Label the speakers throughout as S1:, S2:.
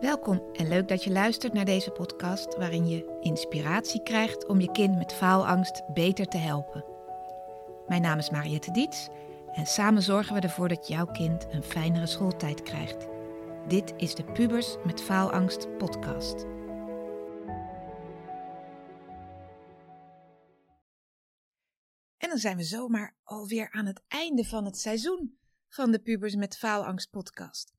S1: Welkom en leuk dat je luistert naar deze podcast waarin je inspiratie krijgt om je kind met faalangst beter te helpen. Mijn naam is Mariette Diets en samen zorgen we ervoor dat jouw kind een fijnere schooltijd krijgt. Dit is de Pubers met Faalangst podcast. En dan zijn we zomaar alweer aan het einde van het seizoen van de Pubers met Faalangst podcast.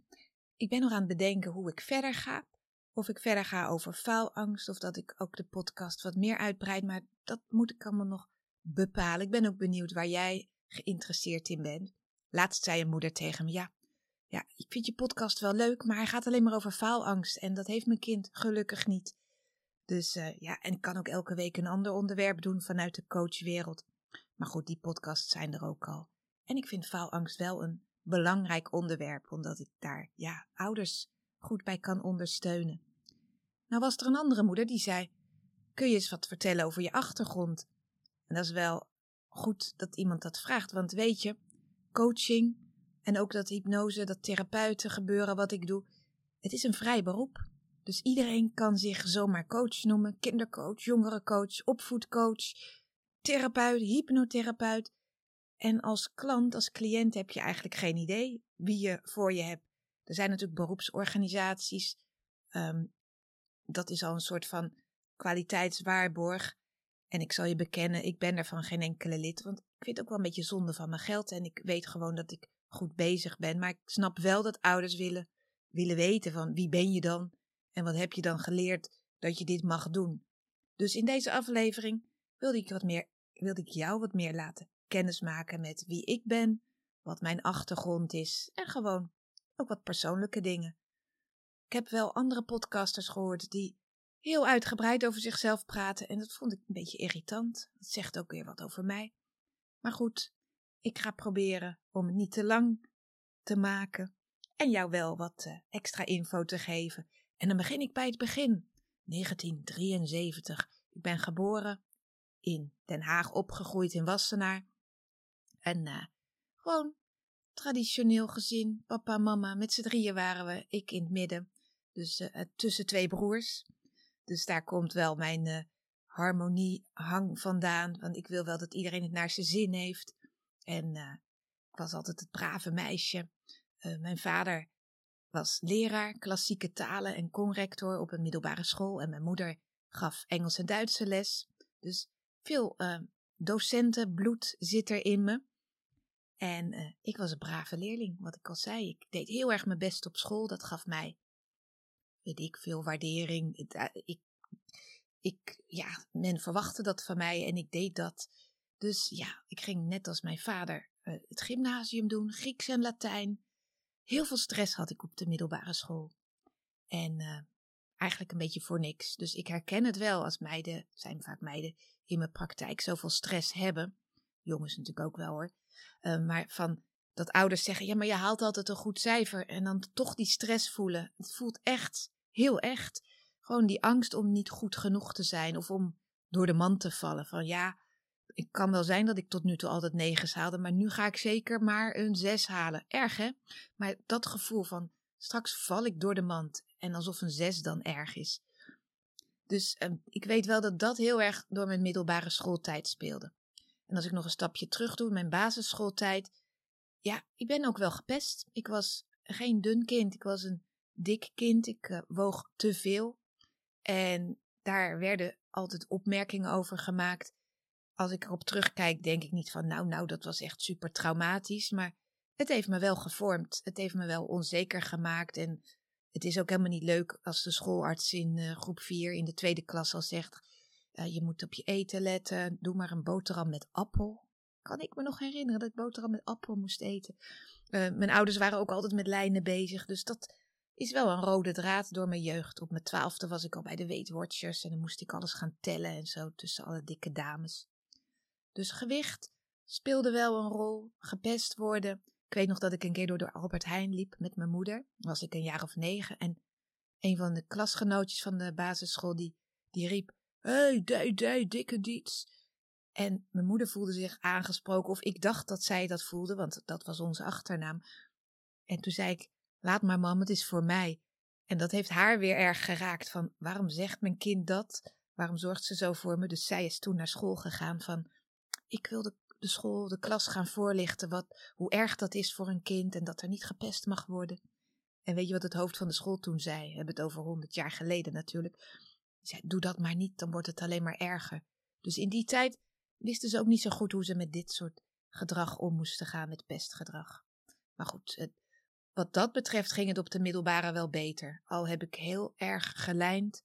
S1: Ik ben nog aan het bedenken hoe ik verder ga. Of ik verder ga over faalangst, of dat ik ook de podcast wat meer uitbreid. Maar dat moet ik allemaal nog bepalen. Ik ben ook benieuwd waar jij geïnteresseerd in bent. Laatst zei een moeder tegen me: Ja, ja, ik vind je podcast wel leuk, maar hij gaat alleen maar over faalangst. En dat heeft mijn kind gelukkig niet. Dus uh, ja, en ik kan ook elke week een ander onderwerp doen vanuit de coachwereld. Maar goed, die podcasts zijn er ook al. En ik vind faalangst wel een belangrijk onderwerp, omdat ik daar ja, ouders goed bij kan ondersteunen. Nou was er een andere moeder die zei: Kun je eens wat vertellen over je achtergrond? En dat is wel goed dat iemand dat vraagt, want weet je, coaching en ook dat hypnose, dat therapeuten gebeuren, wat ik doe, het is een vrij beroep. Dus iedereen kan zich zomaar coach noemen: kindercoach, jongerencoach, opvoedcoach, therapeut, hypnotherapeut. En als klant, als cliënt heb je eigenlijk geen idee wie je voor je hebt. Er zijn natuurlijk beroepsorganisaties. Ehm, dat is al een soort van kwaliteitswaarborg. En ik zal je bekennen, ik ben er van geen enkele lid. Want ik vind het ook wel een beetje zonde van mijn geld. En ik weet gewoon dat ik goed bezig ben. Maar ik snap wel dat ouders willen, willen weten van wie ben je dan? En wat heb je dan geleerd dat je dit mag doen? Dus in deze aflevering wilde ik, wat meer, wilde ik jou wat meer laten kennis maken met wie ik ben, wat mijn achtergrond is en gewoon ook wat persoonlijke dingen. Ik heb wel andere podcasters gehoord die heel uitgebreid over zichzelf praten en dat vond ik een beetje irritant. Dat zegt ook weer wat over mij. Maar goed, ik ga proberen om het niet te lang te maken en jou wel wat uh, extra info te geven. En dan begin ik bij het begin. 1973. Ik ben geboren in Den Haag, opgegroeid in Wassenaar. En uh, gewoon traditioneel gezin, papa, mama, met z'n drieën waren we, ik in het midden. Dus uh, tussen twee broers. Dus daar komt wel mijn uh, harmoniehang vandaan. Want ik wil wel dat iedereen het naar zijn zin heeft. En ik was altijd het brave meisje. mijn vader was leraar klassieke talen en conrector op een middelbare school. En mijn moeder gaf Engels en Duitse les. Dus veel docentenbloed zit er in me. En uh, ik was een brave leerling, wat ik al zei. Ik deed heel erg mijn best op school. Dat gaf mij, weet ik, veel waardering. Eh, ik, ik, ja, men verwachtte dat van mij en ik deed dat. Dus ja, ik ging net als mijn vader uh, het gymnasium doen, Grieks en Latijn. Heel veel stress had ik op de middelbare school. En eigenlijk een beetje voor niks. Dus ik herken het wel als meiden, zijn vaak meiden in mijn praktijk, zoveel stress hebben. Jongens natuurlijk ook wel hoor. Uh, maar van dat ouders zeggen: ja, maar je haalt altijd een goed cijfer. En dan toch die stress voelen. Het voelt echt, heel echt. Gewoon die angst om niet goed genoeg te zijn of om door de man te vallen. Van ja, het kan wel zijn dat ik tot nu toe altijd negens haalde, maar nu ga ik zeker maar een zes halen. Erg hè? Maar dat gevoel van straks val ik door de mand en alsof een zes dan erg is. Dus uh, ik weet wel dat dat heel erg door mijn middelbare schooltijd speelde. En als ik nog een stapje terug doe, mijn basisschooltijd. Ja, ik ben ook wel gepest. Ik was geen dun kind. Ik was een dik kind. Ik uh, woog te veel. En daar werden altijd opmerkingen over gemaakt. Als ik erop terugkijk, denk ik niet van, nou, nou, dat was echt super traumatisch. Maar het heeft me wel gevormd. Het heeft me wel onzeker gemaakt. En het is ook helemaal niet leuk als de schoolarts in uh, groep 4 in de tweede klas al zegt: uh, je moet op je eten letten. Doe maar een boterham met appel. Kan ik me nog herinneren dat ik boterham met appel moest eten. Uh, mijn ouders waren ook altijd met lijnen bezig. Dus dat is wel een rode draad door mijn jeugd. Op mijn twaalfde was ik al bij de Watchers. En dan moest ik alles gaan tellen en zo tussen alle dikke dames. Dus gewicht speelde wel een rol. Gepest worden. Ik weet nog dat ik een keer door de Albert Heijn liep met mijn moeder. was ik een jaar of negen. En een van de klasgenootjes van de basisschool die, die riep hey, dij, dij, dikke diets. En mijn moeder voelde zich aangesproken, of ik dacht dat zij dat voelde, want dat was onze achternaam. En toen zei ik, laat maar mam, het is voor mij. En dat heeft haar weer erg geraakt van waarom zegt mijn kind dat? Waarom zorgt ze zo voor me? Dus zij is toen naar school gegaan van ik wil de, de school, de klas gaan voorlichten wat, hoe erg dat is voor een kind en dat er niet gepest mag worden. En weet je wat het hoofd van de school toen zei? We hebben het over honderd jaar geleden natuurlijk. Zei, doe dat maar niet, dan wordt het alleen maar erger. Dus in die tijd wisten ze ook niet zo goed hoe ze met dit soort gedrag om moesten gaan, met pestgedrag. Maar goed, wat dat betreft ging het op de middelbare wel beter. Al heb ik heel erg gelijnd.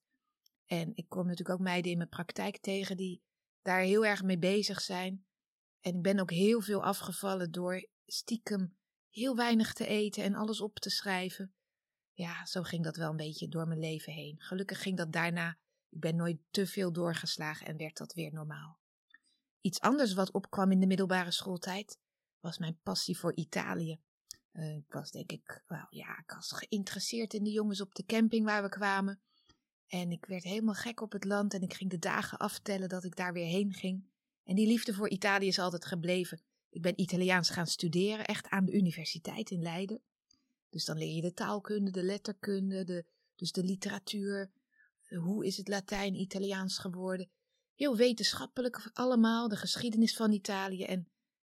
S1: En ik kom natuurlijk ook meiden in mijn praktijk tegen die daar heel erg mee bezig zijn. En ik ben ook heel veel afgevallen door stiekem heel weinig te eten en alles op te schrijven. Ja, zo ging dat wel een beetje door mijn leven heen. Gelukkig ging dat daarna. Ik ben nooit te veel doorgeslagen en werd dat weer normaal. Iets anders wat opkwam in de middelbare schooltijd was mijn passie voor Italië. Uh, ik was denk ik, wel ja, ik was geïnteresseerd in de jongens op de camping waar we kwamen. En ik werd helemaal gek op het land en ik ging de dagen aftellen dat ik daar weer heen ging. En die liefde voor Italië is altijd gebleven. Ik ben Italiaans gaan studeren, echt aan de universiteit in Leiden. Dus dan leer je de taalkunde, de letterkunde, de, dus de literatuur. Hoe is het Latijn Italiaans geworden? Heel wetenschappelijk allemaal, de geschiedenis van Italië. En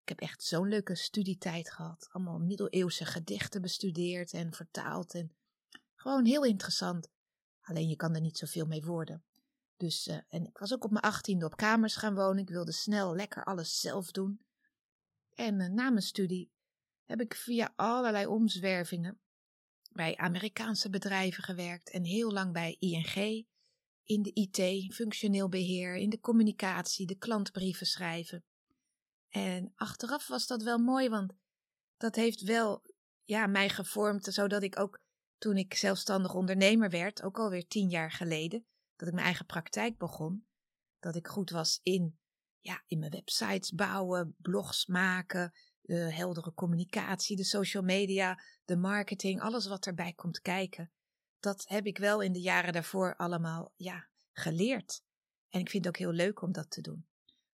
S1: ik heb echt zo'n leuke studietijd gehad. Allemaal middeleeuwse gedichten bestudeerd en vertaald. En gewoon heel interessant. Alleen je kan er niet zoveel mee worden. Dus, uh, en ik was ook op mijn achttiende op kamers gaan wonen. Ik wilde snel lekker alles zelf doen. En uh, na mijn studie heb ik via allerlei omzwervingen bij Amerikaanse bedrijven gewerkt en heel lang bij ING in de IT, functioneel beheer, in de communicatie, de klantbrieven schrijven. En achteraf was dat wel mooi, want dat heeft wel ja, mij gevormd, zodat ik ook toen ik zelfstandig ondernemer werd, ook alweer tien jaar geleden, dat ik mijn eigen praktijk begon, dat ik goed was in, ja, in mijn websites bouwen, blogs maken, de heldere communicatie, de social media, de marketing, alles wat erbij komt kijken. Dat heb ik wel in de jaren daarvoor allemaal, ja, geleerd. En ik vind het ook heel leuk om dat te doen.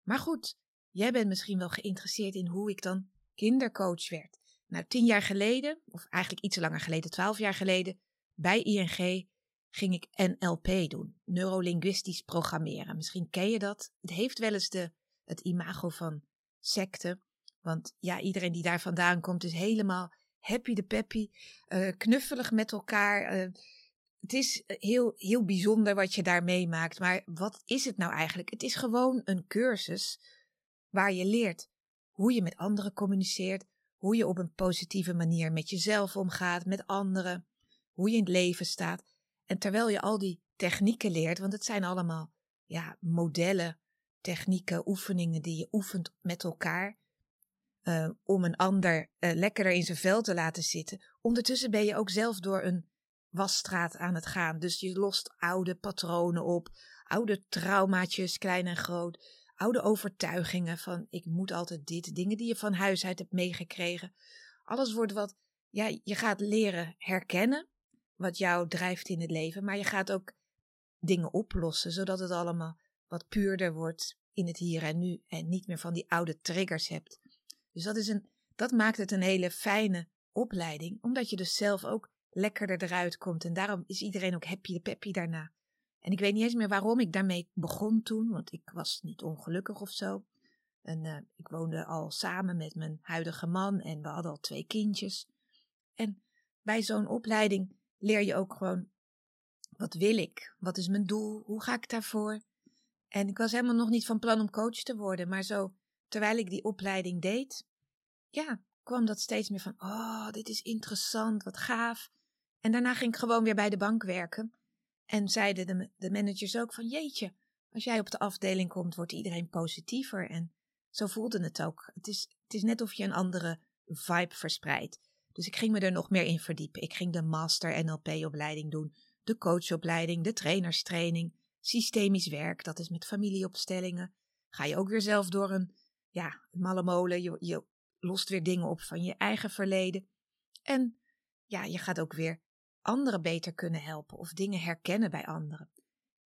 S1: Maar goed, jij bent misschien wel geïnteresseerd in hoe ik dan kindercoach werd. Nou, tien jaar geleden, of eigenlijk iets langer geleden, twaalf jaar geleden, bij ING ging ik NLP doen, neurolinguistisch programmeren. Misschien ken je dat. Het heeft wel eens de, het imago van secte, want ja, iedereen die daar vandaan komt is helemaal happy de peppy, uh, knuffelig met elkaar. Uh, het is heel, heel bijzonder wat je daar meemaakt, maar wat is het nou eigenlijk? Het is gewoon een cursus waar je leert hoe je met anderen communiceert, hoe je op een positieve manier met jezelf omgaat, met anderen, hoe je in het leven staat. En terwijl je al die technieken leert, want het zijn allemaal ja, modellen, technieken, oefeningen die je oefent met elkaar. Uh, om een ander uh, lekkerder in zijn vel te laten zitten. Ondertussen ben je ook zelf door een wasstraat aan het gaan. Dus je lost oude patronen op, oude traumaatjes, klein en groot oude overtuigingen van ik moet altijd dit, dingen die je van huis uit hebt meegekregen. Alles wordt wat, ja, je gaat leren herkennen wat jou drijft in het leven, maar je gaat ook dingen oplossen, zodat het allemaal wat puurder wordt in het hier en nu en niet meer van die oude triggers hebt. Dus dat, is een, dat maakt het een hele fijne opleiding, omdat je dus zelf ook lekkerder eruit komt en daarom is iedereen ook happy de peppy daarna. En ik weet niet eens meer waarom ik daarmee begon toen, want ik was niet ongelukkig of zo. En uh, ik woonde al samen met mijn huidige man en we hadden al twee kindjes. En bij zo'n opleiding leer je ook gewoon, wat wil ik? Wat is mijn doel? Hoe ga ik daarvoor? En ik was helemaal nog niet van plan om coach te worden, maar zo, terwijl ik die opleiding deed, ja, kwam dat steeds meer van, oh, dit is interessant, wat gaaf. En daarna ging ik gewoon weer bij de bank werken. En zeiden de, de managers ook van jeetje, als jij op de afdeling komt, wordt iedereen positiever. En zo voelde het ook. Het is, het is net of je een andere vibe verspreidt. Dus ik ging me er nog meer in verdiepen. Ik ging de master NLP-opleiding doen, de coachopleiding, de trainerstraining, systemisch werk, dat is met familieopstellingen. Ga je ook weer zelf door een, ja, malle molen. Je, lost weer dingen op van je eigen verleden. En ja, je gaat ook weer anderen beter kunnen helpen of dingen herkennen bij anderen.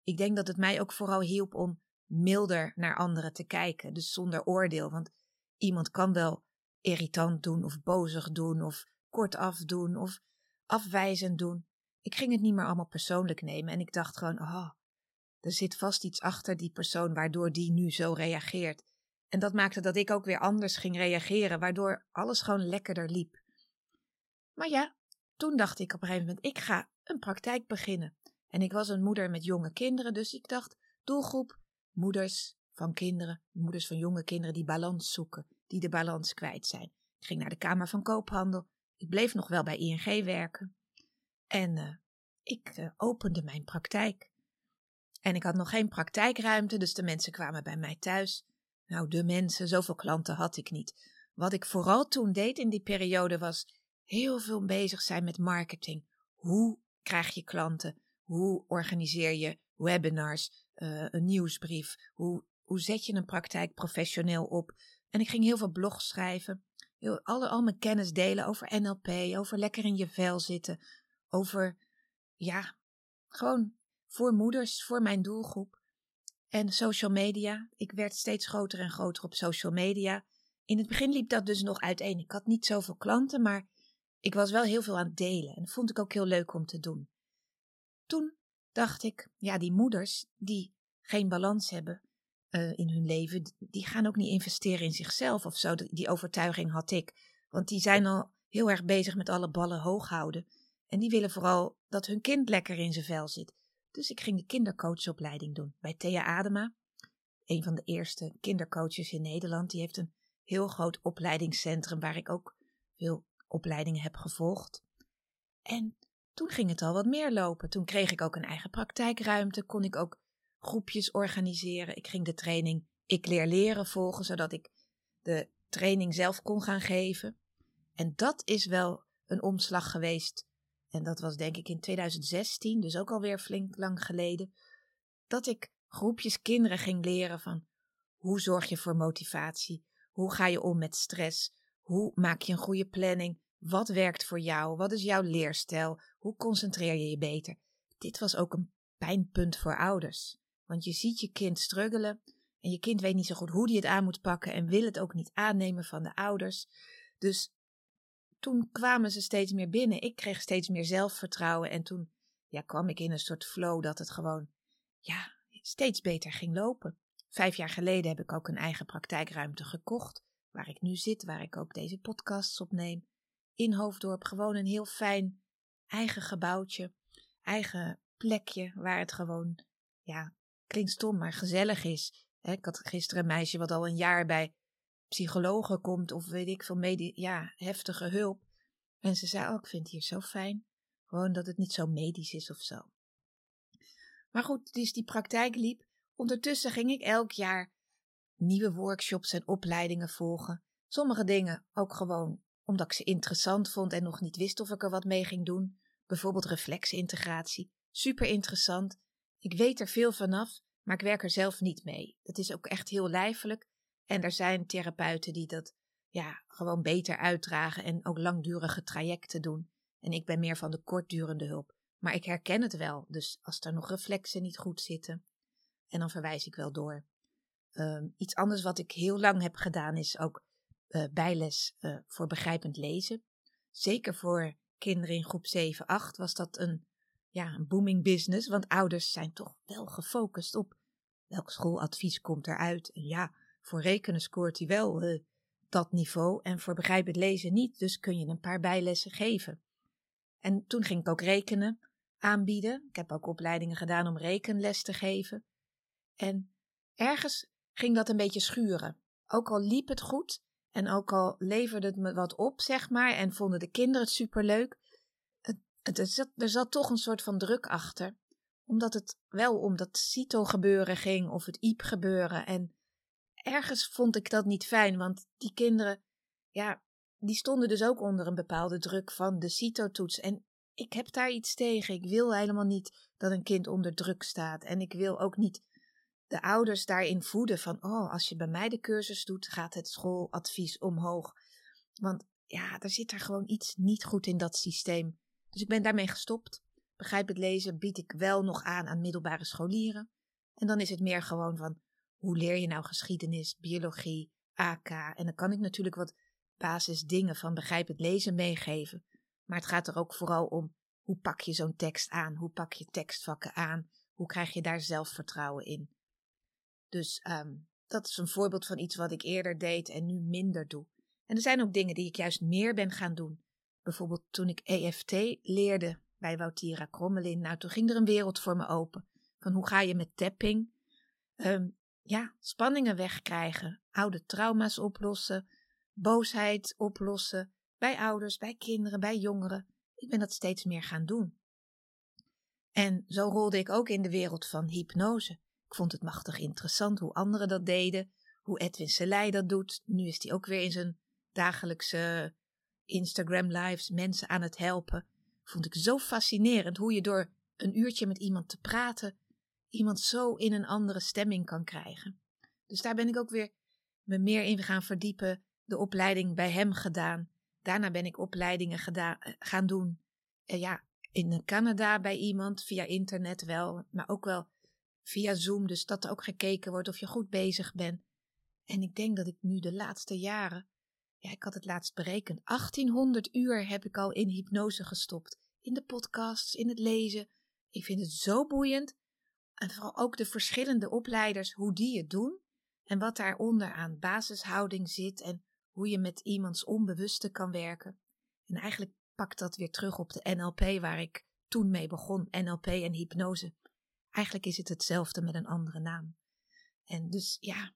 S1: Ik denk dat het mij ook vooral hielp om milder naar anderen te kijken, dus zonder oordeel. Want iemand kan wel irritant doen of bozig doen of kortaf doen of afwijzend doen. ik ging het niet meer allemaal persoonlijk nemen en ik dacht gewoon, oh, er zit vast iets achter die persoon waardoor die nu zo reageert. En dat maakte dat ik ook weer anders ging reageren, waardoor alles gewoon lekkerder liep. Maar ja, toen dacht ik op een gegeven moment, ik ga een praktijk beginnen. En ik was een moeder met jonge kinderen, dus ik dacht, doelgroep moeders van kinderen, moeders van jonge kinderen die balans zoeken, die de balans kwijt zijn. Ik ging naar de Kamer van Koophandel. Ik bleef nog wel bij ING werken. En uh, ik uh, opende mijn praktijk. En ik had nog geen praktijkruimte, dus de mensen kwamen bij mij thuis. Nou, de mensen, zoveel klanten had ik niet. Wat ik vooral toen deed in die periode was heel veel bezig zijn met marketing. Hoe krijg je klanten? Hoe organiseer je webinars, uh, een nieuwsbrief? Hoe, hoe zet je een praktijk professioneel op? En ik ging heel veel blogs schrijven. Heel, alle, al mijn kennis delen over NLP, over lekker in je vel zitten. Over, ja, gewoon voor moeders, voor mijn doelgroep. En social media. Ik werd steeds groter en groter op social media. In het begin liep dat dus nog uiteen. Ik had niet zoveel klanten, maar ik was wel heel veel aan het delen. En dat vond ik ook heel leuk om te doen. Toen dacht ik, ja, die moeders die geen balans hebben uh, in hun leven, die gaan ook niet investeren in zichzelf of zo. Die overtuiging had ik. Want die zijn al heel erg bezig met alle ballen hoog houden. En die willen vooral dat hun kind lekker in zijn vel zit. Dus ik ging de kindercoachopleiding doen bij Thea Adema. Een van de eerste kindercoaches in Nederland. Die heeft een heel groot opleidingscentrum waar ik ook veel opleidingen heb gevolgd. En toen ging het al wat meer lopen. Toen kreeg ik ook een eigen praktijkruimte, kon ik ook groepjes organiseren. Ik ging de training Ik leer leren volgen, zodat ik de training zelf kon gaan geven. En dat is wel een omslag geweest. En dat was denk ik in 2016, dus ook alweer flink lang geleden. Dat ik groepjes kinderen ging leren van hoe zorg je voor motivatie? Hoe ga je om met stress? Hoe maak je een goede planning? Wat werkt voor jou? Wat is jouw leerstijl? Hoe concentreer je je beter? Dit was ook een pijnpunt voor ouders. Want je ziet je kind struggelen en je kind weet niet zo goed hoe die het aan moet pakken en wil het ook niet aannemen van de ouders. Dus toen kwamen ze steeds meer binnen. Ik kreeg steeds meer zelfvertrouwen en toen ja, kwam ik in een soort flow dat het gewoon ja, steeds beter ging lopen. Vijf jaar geleden heb ik ook een eigen praktijkruimte gekocht, waar ik nu zit, waar ik ook deze podcasts opneem. In Hoofddorp gewoon een heel fijn eigen gebouwtje, eigen plekje waar het gewoon, ja, klinkt stom, maar gezellig is. Ik had gisteren een meisje wat al een jaar bij psychologen komt of weet ik veel, medi ja, heftige hulp. En ze zei, oh, ik vind het hier zo fijn. Gewoon dat het niet zo medisch is of zo. Maar goed, dus die praktijk liep. Ondertussen ging ik elk jaar nieuwe workshops en opleidingen volgen. Sommige dingen ook gewoon omdat ik ze interessant vond en nog niet wist of ik er wat mee ging doen. Bijvoorbeeld reflexintegratie. Super interessant. Ik weet er veel vanaf, maar ik werk er zelf niet mee. Dat is ook echt heel lijfelijk. En er zijn therapeuten die dat ja, gewoon beter uitdragen en ook langdurige trajecten doen. En ik ben meer van de kortdurende hulp. Maar ik herken het wel, dus als er nog reflexen niet goed zitten, en dan verwijs ik wel door. Um, iets anders wat ik heel lang heb gedaan is ook uh, bijles uh, voor begrijpend lezen. Zeker voor kinderen in groep 7, 8 was dat een, ja, een booming business, want ouders zijn toch wel gefocust op welk schooladvies komt eruit. En ja, voor rekenen scoort hij wel uh, dat niveau en voor begrijpend lezen niet, dus kun je een paar bijlessen geven. En toen ging ik ook rekenen aanbieden. Ik heb ook opleidingen gedaan om rekenles te geven. En ergens ging dat een beetje schuren. Ook al liep het goed en ook al leverde het me wat op, zeg maar, en vonden de kinderen het superleuk, het, er, zat, er zat toch een soort van druk achter. Omdat het wel om dat CITO gebeuren ging of het IEP gebeuren. En ergens vond ik dat niet fijn, want die kinderen, ja, die stonden dus ook onder een bepaalde druk van de CITO-toets. En ik heb daar iets tegen. Ik wil helemaal niet dat een kind onder druk staat. En ik wil ook niet de ouders daarin voeden van, oh, als je bij mij de cursus doet, gaat het schooladvies omhoog. Want ja, er zit er gewoon iets niet goed in dat systeem. Dus ik ben daarmee gestopt. Begrijp het lezen bied ik wel nog aan aan middelbare scholieren. En dan is het meer gewoon van, hoe leer je nou geschiedenis, biologie, AK? En dan kan ik natuurlijk wat basisdingen van begrijp het lezen meegeven. Maar het gaat er ook vooral om, hoe pak je zo'n tekst aan? Hoe pak je tekstvakken aan? Hoe krijg je daar zelfvertrouwen in? Dus ehm, dat is een voorbeeld van iets wat ik eerder deed en nu minder doe. En er zijn ook dingen die ik juist meer ben gaan doen. Bijvoorbeeld toen ik EFT leerde bij Woutira Krommelin. Nou, toen ging er een wereld voor me open. Van hoe ga je met tapping um, ja, spanningen wegkrijgen, oude trauma's oplossen, boosheid oplossen, bij ouders, bij kinderen, bij jongeren. Ik ben dat steeds meer gaan doen. En zo rolde ik ook in de wereld van hypnose. Ik vond het machtig interessant hoe anderen dat deden, hoe Edwin Selei dat doet. Nu is hij ook weer in zijn dagelijkse Instagram lives mensen aan het helpen. Vond ik zo fascinerend hoe je door een uurtje met iemand te praten iemand zo in een andere stemming kan krijgen. Dus daar ben ik ook weer me meer in gaan verdiepen, de opleiding bij hem gedaan. Daarna ben ik opleidingen eh, gaan doen. Uh, ja, in Canada bij iemand, via internet wel, maar ook wel via Zoom, dus dat er ook gekeken wordt of je goed bezig bent. En ik denk dat ik nu de laatste jaren, ja, ik had het laatst berekend, 1800 uur heb ik al in hypnose gestopt. In de podcasts, in het lezen. Ik vind het zo boeiend en vooral ook de verschillende opleiders, hoe die het doen en wat daaronder aan basishouding zit en hoe je met iemands onbewuste kan werken. En eigenlijk pakt dat weer terug op de NLP waar ik toen mee begon, NLP en hypnose. Eigenlijk is het hetzelfde met een andere naam. En dus ja,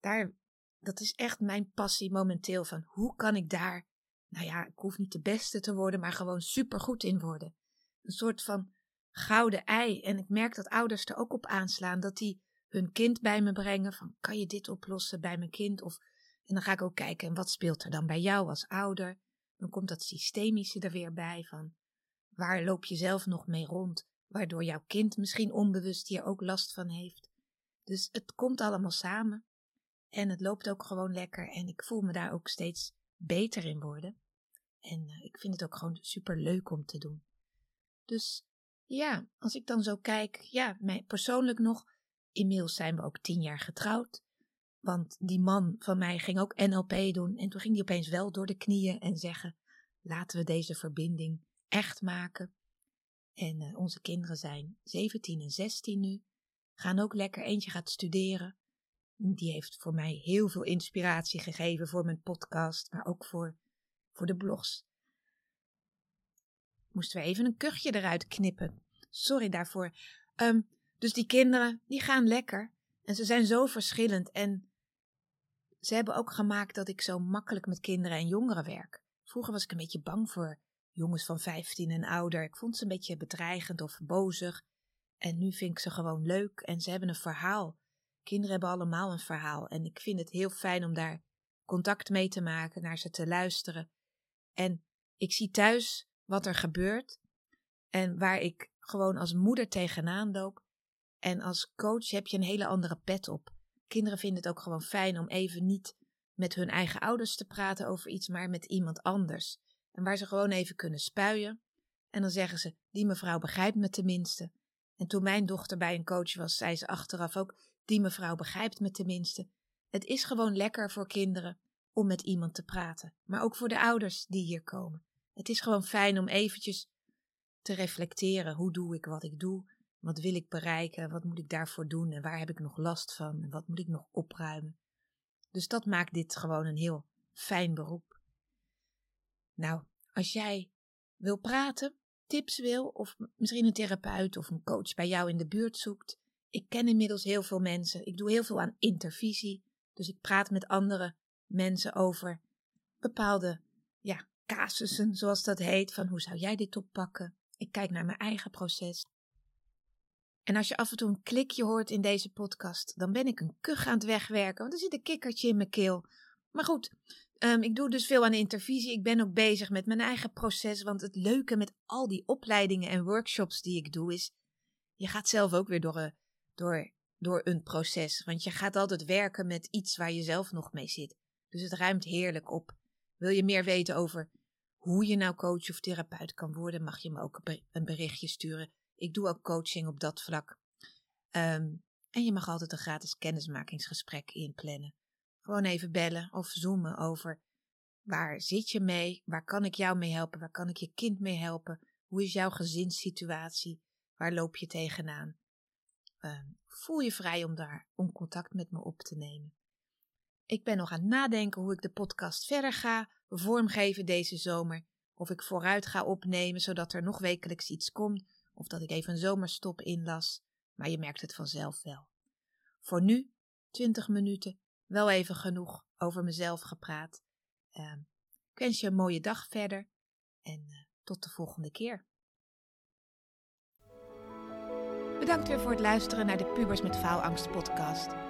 S1: daar, dat is echt mijn passie momenteel van hoe kan ik daar, nou ja, ik hoef niet de beste te worden, maar gewoon supergoed in worden. Een soort van gouden ei. En ik merk dat ouders er ook op aanslaan, dat die hun kind bij me brengen. Van, kan je dit oplossen bij mijn kind? Of, en dan ga ik ook kijken, en wat speelt er dan bij jou als ouder? Dan komt dat systemische er weer bij, van waar loop je zelf nog mee rond? Waardoor jouw kind misschien onbewust hier ook last van heeft. Dus het komt allemaal samen. En het loopt ook gewoon lekker. En ik voel me daar ook steeds beter in worden. En uh, ik vind het ook gewoon super leuk om te doen. Dus ja, als ik dan zo kijk, ja, mij persoonlijk nog. Inmiddels zijn we ook tien jaar getrouwd. Want die man van mij ging ook NLP doen. En toen ging hij opeens wel door de knieën en zeggen: laten we deze verbinding echt maken. En uh, onze kinderen zijn 17 en 16 nu. Gaan ook lekker. Eentje gaat studeren. Die heeft voor mij heel veel inspiratie gegeven voor mijn podcast, maar ook voor, voor de blogs moesten we even een kuchje eruit knippen. Sorry daarvoor. Um, dus die kinderen, die gaan lekker. En ze zijn zo verschillend. En ze hebben ook gemaakt dat ik zo makkelijk met kinderen en jongeren werk. Vroeger was ik een beetje bang voor jongens van 15 en ouder. Ik vond ze een beetje bedreigend of bozig. En nu vind ik ze gewoon leuk en ze hebben een verhaal. Kinderen hebben allemaal een verhaal. En ik vind het heel fijn om daar contact mee te maken, naar ze te luisteren. En ik zie thuis wat er gebeurt en waar ik gewoon als moeder tegenaan loop. En als coach heb je een hele andere pet op. Kinderen vinden het ook gewoon fijn om even niet met hun eigen ouders te praten over iets, maar met iemand anders. En waar ze gewoon even kunnen spuien. En dan zeggen ze: Die mevrouw begrijpt me tenminste. En toen mijn dochter bij een coach was, zei ze achteraf ook: Die mevrouw begrijpt me tenminste. Het is gewoon lekker voor kinderen om met iemand te praten, maar ook voor de ouders die hier komen. Het is gewoon fijn om eventjes te reflecteren. Hoe doe ik wat ik doe? Wat wil ik bereiken? Wat moet ik daarvoor doen? En waar heb ik nog last van? En wat moet ik nog opruimen? Dus dat maakt dit gewoon een heel fijn beroep. Nou, als jij wil praten, tips wil, of misschien een therapeut of een coach bij jou in de buurt zoekt. Ik ken inmiddels heel veel mensen. Ik doe heel veel aan intervisie. Dus ik praat met andere mensen over bepaalde ja, casussen, zoals dat heet, van hoe zou jij dit oppakken? Ik kijk naar mijn eigen proces. En als je af en toe een klikje hoort in deze podcast, dan ben ik een kuch aan het wegwerken, want er zit een kikkertje in mijn keel. Maar goed, um, ik doe dus veel aan intervisie. Ik ben ook bezig met mijn eigen proces, want het leuke met al die opleidingen en workshops die ik doe is, je gaat zelf ook weer door, een, door, door een proces, want je gaat altijd werken met iets waar je zelf nog mee zit. Dus het ruimt heerlijk op. Wil je meer weten over hoe je nou coach of therapeut kan worden, mag je me ook een berichtje sturen. Ik doe ook coaching op dat vlak. Um, en je mag altijd een gratis kennismakingsgesprek inplannen. Gewoon even bellen of zoomen over waar zit je mee, waar kan ik jou mee helpen, waar kan ik je kind mee helpen, Hoe is jouw gezinssituatie? Waar loop je tegenaan? Uh, voel je vrij om daar om contact met me op te nemen. Ik ben nog aan het nadenken hoe ik de podcast verder ga vormgeven deze zomer. Of ik vooruit ga opnemen zodat er nog wekelijks iets komt. Of dat ik even een zomerstop inlas. Maar je merkt het vanzelf wel. Voor nu, 20 minuten, wel even genoeg over mezelf gepraat. Uh, ik wens je een mooie dag verder en uh, tot de volgende keer. Bedankt weer voor het luisteren naar de Pubers met Faalangst podcast.